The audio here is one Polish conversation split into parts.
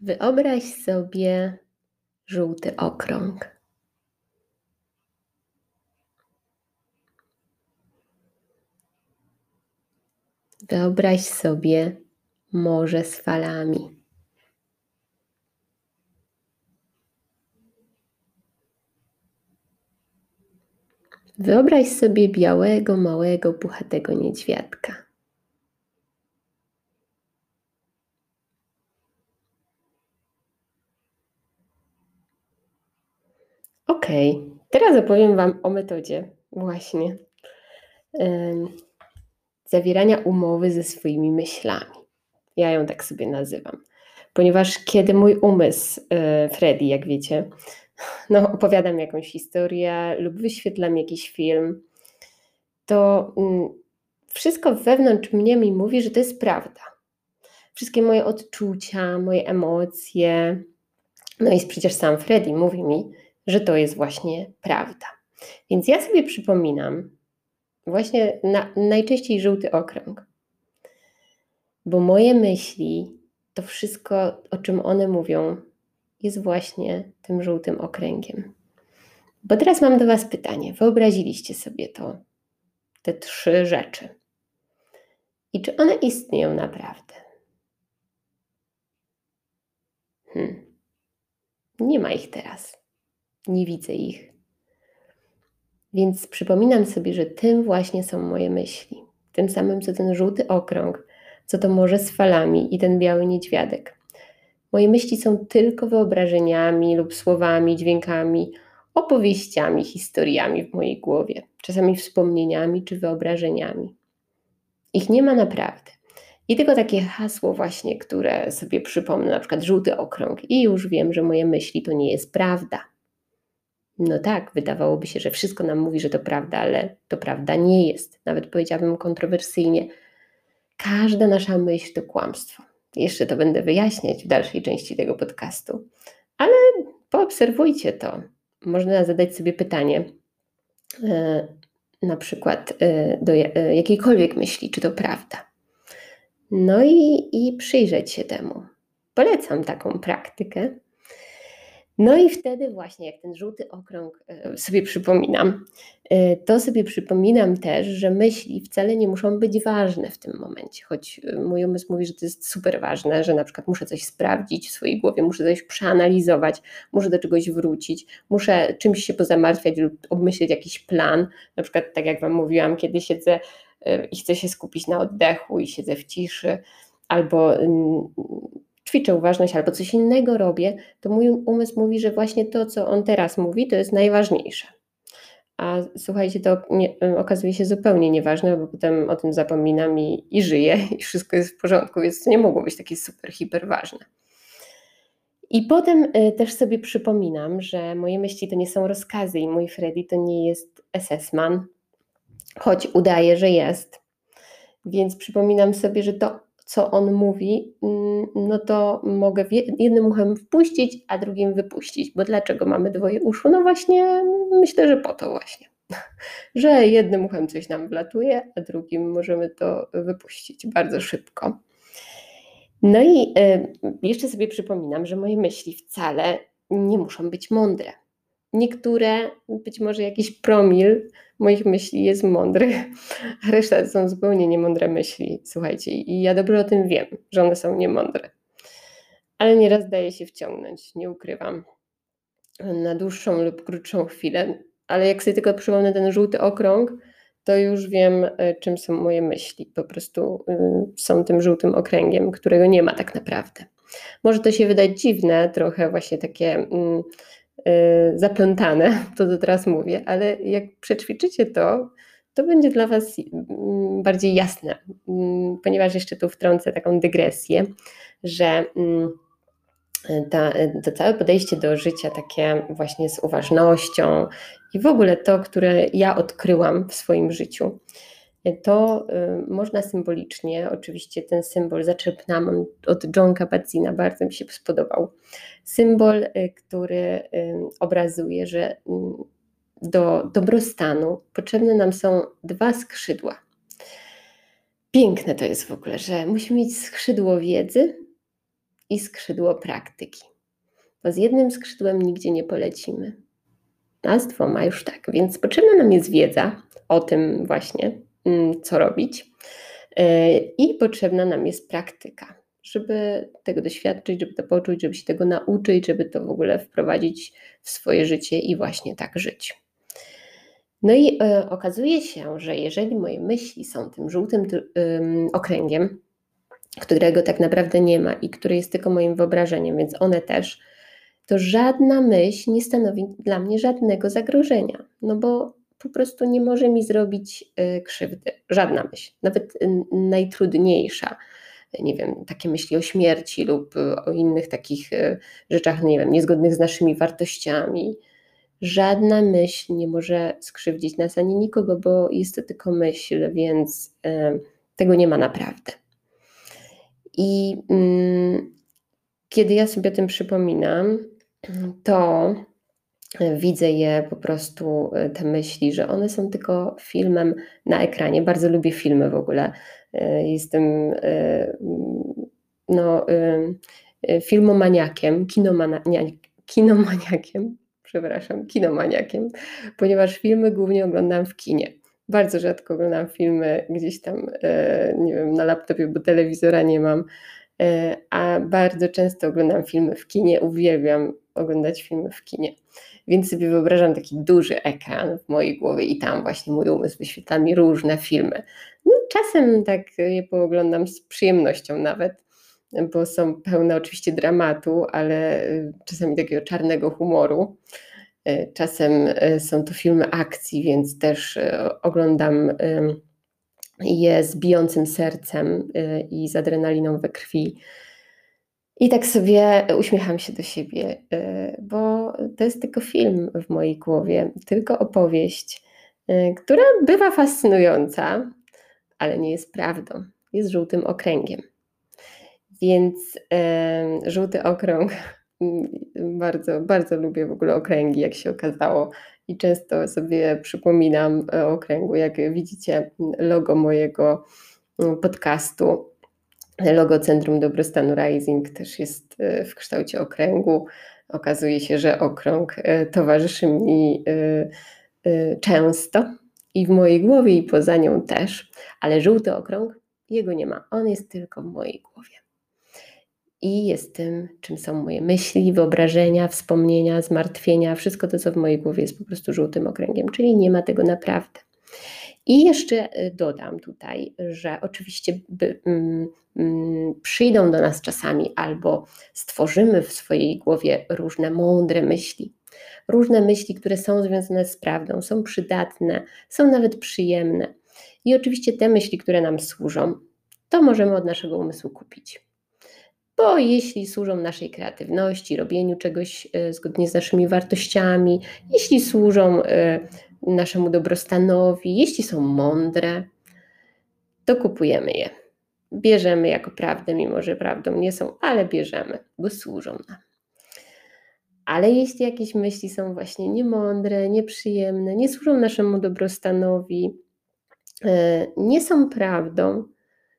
Wyobraź sobie żółty okrąg. Wyobraź sobie morze z falami. Wyobraź sobie białego, małego, puchatego niedźwiadka. Teraz opowiem Wam o metodzie. Właśnie. Zawierania umowy ze swoimi myślami. Ja ją tak sobie nazywam, ponieważ kiedy mój umysł, e, Freddy, jak wiecie, no, opowiadam jakąś historię lub wyświetlam jakiś film, to mm, wszystko wewnątrz mnie mi mówi, że to jest prawda. Wszystkie moje odczucia, moje emocje, no i przecież sam Freddy mówi mi, że to jest właśnie prawda. Więc ja sobie przypominam właśnie na, najczęściej żółty okrąg, bo moje myśli, to wszystko, o czym one mówią, jest właśnie tym żółtym okręgiem. Bo teraz mam do Was pytanie. Wyobraziliście sobie to, te trzy rzeczy. I czy one istnieją naprawdę? Hmm. Nie ma ich teraz. Nie widzę ich. Więc przypominam sobie, że tym właśnie są moje myśli. Tym samym, co ten żółty okrąg, co to morze z falami i ten biały niedźwiadek. Moje myśli są tylko wyobrażeniami lub słowami, dźwiękami, opowieściami, historiami w mojej głowie, czasami wspomnieniami czy wyobrażeniami. Ich nie ma naprawdę. I tylko takie hasło właśnie, które sobie przypomnę, na przykład żółty okrąg i już wiem, że moje myśli to nie jest prawda. No tak, wydawałoby się, że wszystko nam mówi, że to prawda, ale to prawda nie jest. Nawet powiedziałabym kontrowersyjnie. Każda nasza myśl to kłamstwo. Jeszcze to będę wyjaśniać w dalszej części tego podcastu. Ale poobserwujcie to. Można zadać sobie pytanie, e, na przykład e, do e, jakiejkolwiek myśli, czy to prawda. No i, i przyjrzeć się temu. Polecam taką praktykę. No i wtedy właśnie, jak ten żółty okrąg e, sobie przypominam, e, to sobie przypominam też, że myśli wcale nie muszą być ważne w tym momencie, choć e, mój umysł mówi, że to jest super ważne, że na przykład muszę coś sprawdzić w swojej głowie, muszę coś przeanalizować, muszę do czegoś wrócić, muszę czymś się pozamartwiać lub obmyśleć jakiś plan, na przykład tak jak Wam mówiłam, kiedy siedzę i chcę się skupić na oddechu i siedzę w ciszy, albo mm, ćwiczę uważność albo coś innego robię, to mój umysł mówi, że właśnie to, co on teraz mówi, to jest najważniejsze. A słuchajcie, to nie, okazuje się zupełnie nieważne, bo potem o tym zapominam i, i żyję i wszystko jest w porządku, więc to nie mogło być takie super, hiper ważne. I potem y, też sobie przypominam, że moje myśli to nie są rozkazy i mój Freddy to nie jest SS-man, choć udaje, że jest. Więc przypominam sobie, że to co on mówi, mm, no to mogę jednym uchem wpuścić, a drugim wypuścić. Bo dlaczego mamy dwoje uszu? No właśnie, myślę, że po to właśnie. Że jednym uchem coś nam wlatuje, a drugim możemy to wypuścić bardzo szybko. No i y, jeszcze sobie przypominam, że moje myśli wcale nie muszą być mądre. Niektóre, być może jakiś promil moich myśli jest mądry, a reszta to są zupełnie niemądre myśli. Słuchajcie, i ja dobrze o tym wiem, że one są niemądre. Ale nieraz daje się wciągnąć, nie ukrywam, na dłuższą lub krótszą chwilę. Ale jak sobie tylko przypomnę ten żółty okrąg, to już wiem, e, czym są moje myśli. Po prostu y, są tym żółtym okręgiem, którego nie ma tak naprawdę. Może to się wydać dziwne, trochę właśnie takie. Y, Y, zaplątane, to co teraz mówię, ale jak przećwiczycie to, to będzie dla Was mm, bardziej jasne, mm, ponieważ jeszcze tu wtrącę taką dygresję, że mm, ta, to całe podejście do życia, takie właśnie z uważnością i w ogóle to, które ja odkryłam w swoim życiu, to y, można symbolicznie, oczywiście ten symbol zaczerpnęłam od John Kabat-Zina, bardzo mi się spodobał. Symbol, y, który y, obrazuje, że do dobrostanu potrzebne nam są dwa skrzydła. Piękne to jest w ogóle, że musimy mieć skrzydło wiedzy i skrzydło praktyki. Bo z jednym skrzydłem nigdzie nie polecimy, a z dwoma już tak. Więc potrzebna nam jest wiedza o tym właśnie, co robić. E, I potrzebna nam jest praktyka, żeby tego doświadczyć, żeby to poczuć, żeby się tego nauczyć, żeby to w ogóle wprowadzić w swoje życie i właśnie tak żyć. No i y, okazuje się, że jeżeli moje myśli są tym żółtym y, okręgiem, którego tak naprawdę nie ma i który jest tylko moim wyobrażeniem, więc one też, to żadna myśl nie stanowi dla mnie żadnego zagrożenia, no bo po prostu nie może mi zrobić y, krzywdy. Żadna myśl, nawet y, najtrudniejsza. Nie wiem, takie myśli o śmierci lub y, o innych takich rzeczach, nie wiem, niezgodnych z naszymi wartościami. Żadna myśl nie może skrzywdzić nas ani nikogo, bo jest to tylko myśl, więc tego nie ma naprawdę. I mm, kiedy ja sobie o tym przypominam, to widzę je po prostu, e, te myśli, że one są tylko filmem na ekranie. Bardzo lubię filmy w ogóle. E, jestem e, no, filmomaniakiem, kinomaniakiem, przepraszam, kinomaniakiem, ponieważ filmy głównie oglądam w kinie. Bardzo rzadko oglądam filmy gdzieś tam, nie wiem, na laptopie, bo telewizora nie mam, a bardzo często oglądam filmy w kinie. Uwielbiam oglądać filmy w kinie. Więc sobie wyobrażam taki duży ekran w mojej głowie i tam właśnie mój umysł wyświetla mi różne filmy. No, czasem tak je pooglądam z przyjemnością nawet, bo są pełne oczywiście dramatu, ale y, czasami takiego czarnego humoru. Y, czasem y, są to filmy akcji, więc też oglądam je z bijącym sercem i z adrenaliną we krwi. I tak sobie uśmiecham się do siebie, y, bo to jest tylko film w mojej głowie, tylko opowieść, y, która bywa fascynująca, ale nie jest prawdą. Jest żółtym okręgiem. Więc y, żółty okrąg, bardzo, bardzo lubię w ogóle okręgi, jak się okazało. I często sobie przypominam o okręgu. Jak widzicie, logo mojego podcastu Logo Centrum Dobrostanu Rising też jest e, w kształcie okręgu. Okazuje się, że okrąg e, towarzyszy mi e, często i w mojej głowie, i poza nią też, ale żółty okrąg, jego nie ma. On jest tylko w mojej głowie. I jest tym, czym są moje myśli, wyobrażenia, wspomnienia, zmartwienia. Wszystko to, co w mojej głowie, jest po prostu żółtym okręgiem, czyli nie ma tego naprawdę. I jeszcze y, dodam tutaj, że oczywiście by, mm, mm, przyjdą do nas czasami albo stworzymy w swojej głowie różne mądre myśli, różne myśli, które są związane z prawdą, są przydatne, są nawet przyjemne. I oczywiście te myśli, które nam służą, to możemy od naszego umysłu kupić. Bo jeśli służą naszej kreatywności, robieniu czegoś y, zgodnie z naszymi wartościami, jeśli służą y, naszemu dobrostanowi, jeśli są mądre, to kupujemy je. Bierzemy jako prawdę, mimo że prawdą nie są, ale bierzemy, bo służą nam. Ale jeśli jakieś myśli są właśnie niemądre, nieprzyjemne, nie służą naszemu dobrostanowi, e, nie są prawdą,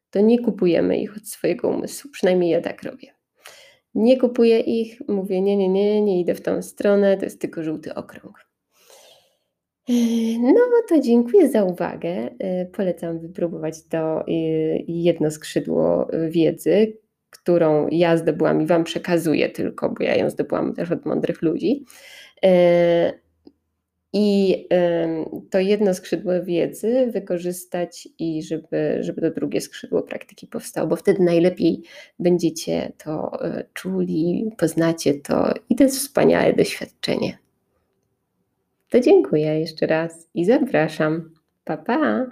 to nie kupujemy ich od swojego umysłu. Przynajmniej ja tak robię. Nie kupuję ich, mówię nie, nie, nie, nie idę w tą stronę, to jest tylko żółty okrąg. No to dziękuję za uwagę. E, polecam wypróbować to e, jedno skrzydło wiedzy, którą ja zdobyłam i Wam przekazuję tylko, bo ja ją zdobyłam też od mądrych ludzi. I to jedno skrzydło wiedzy wykorzystać i żeby, żeby to drugie skrzydło praktyki powstało, bo wtedy najlepiej będziecie to czuli, poznacie to i to jest wspaniałe doświadczenie. To dziękuję jeszcze raz i zapraszam. Pa, pa!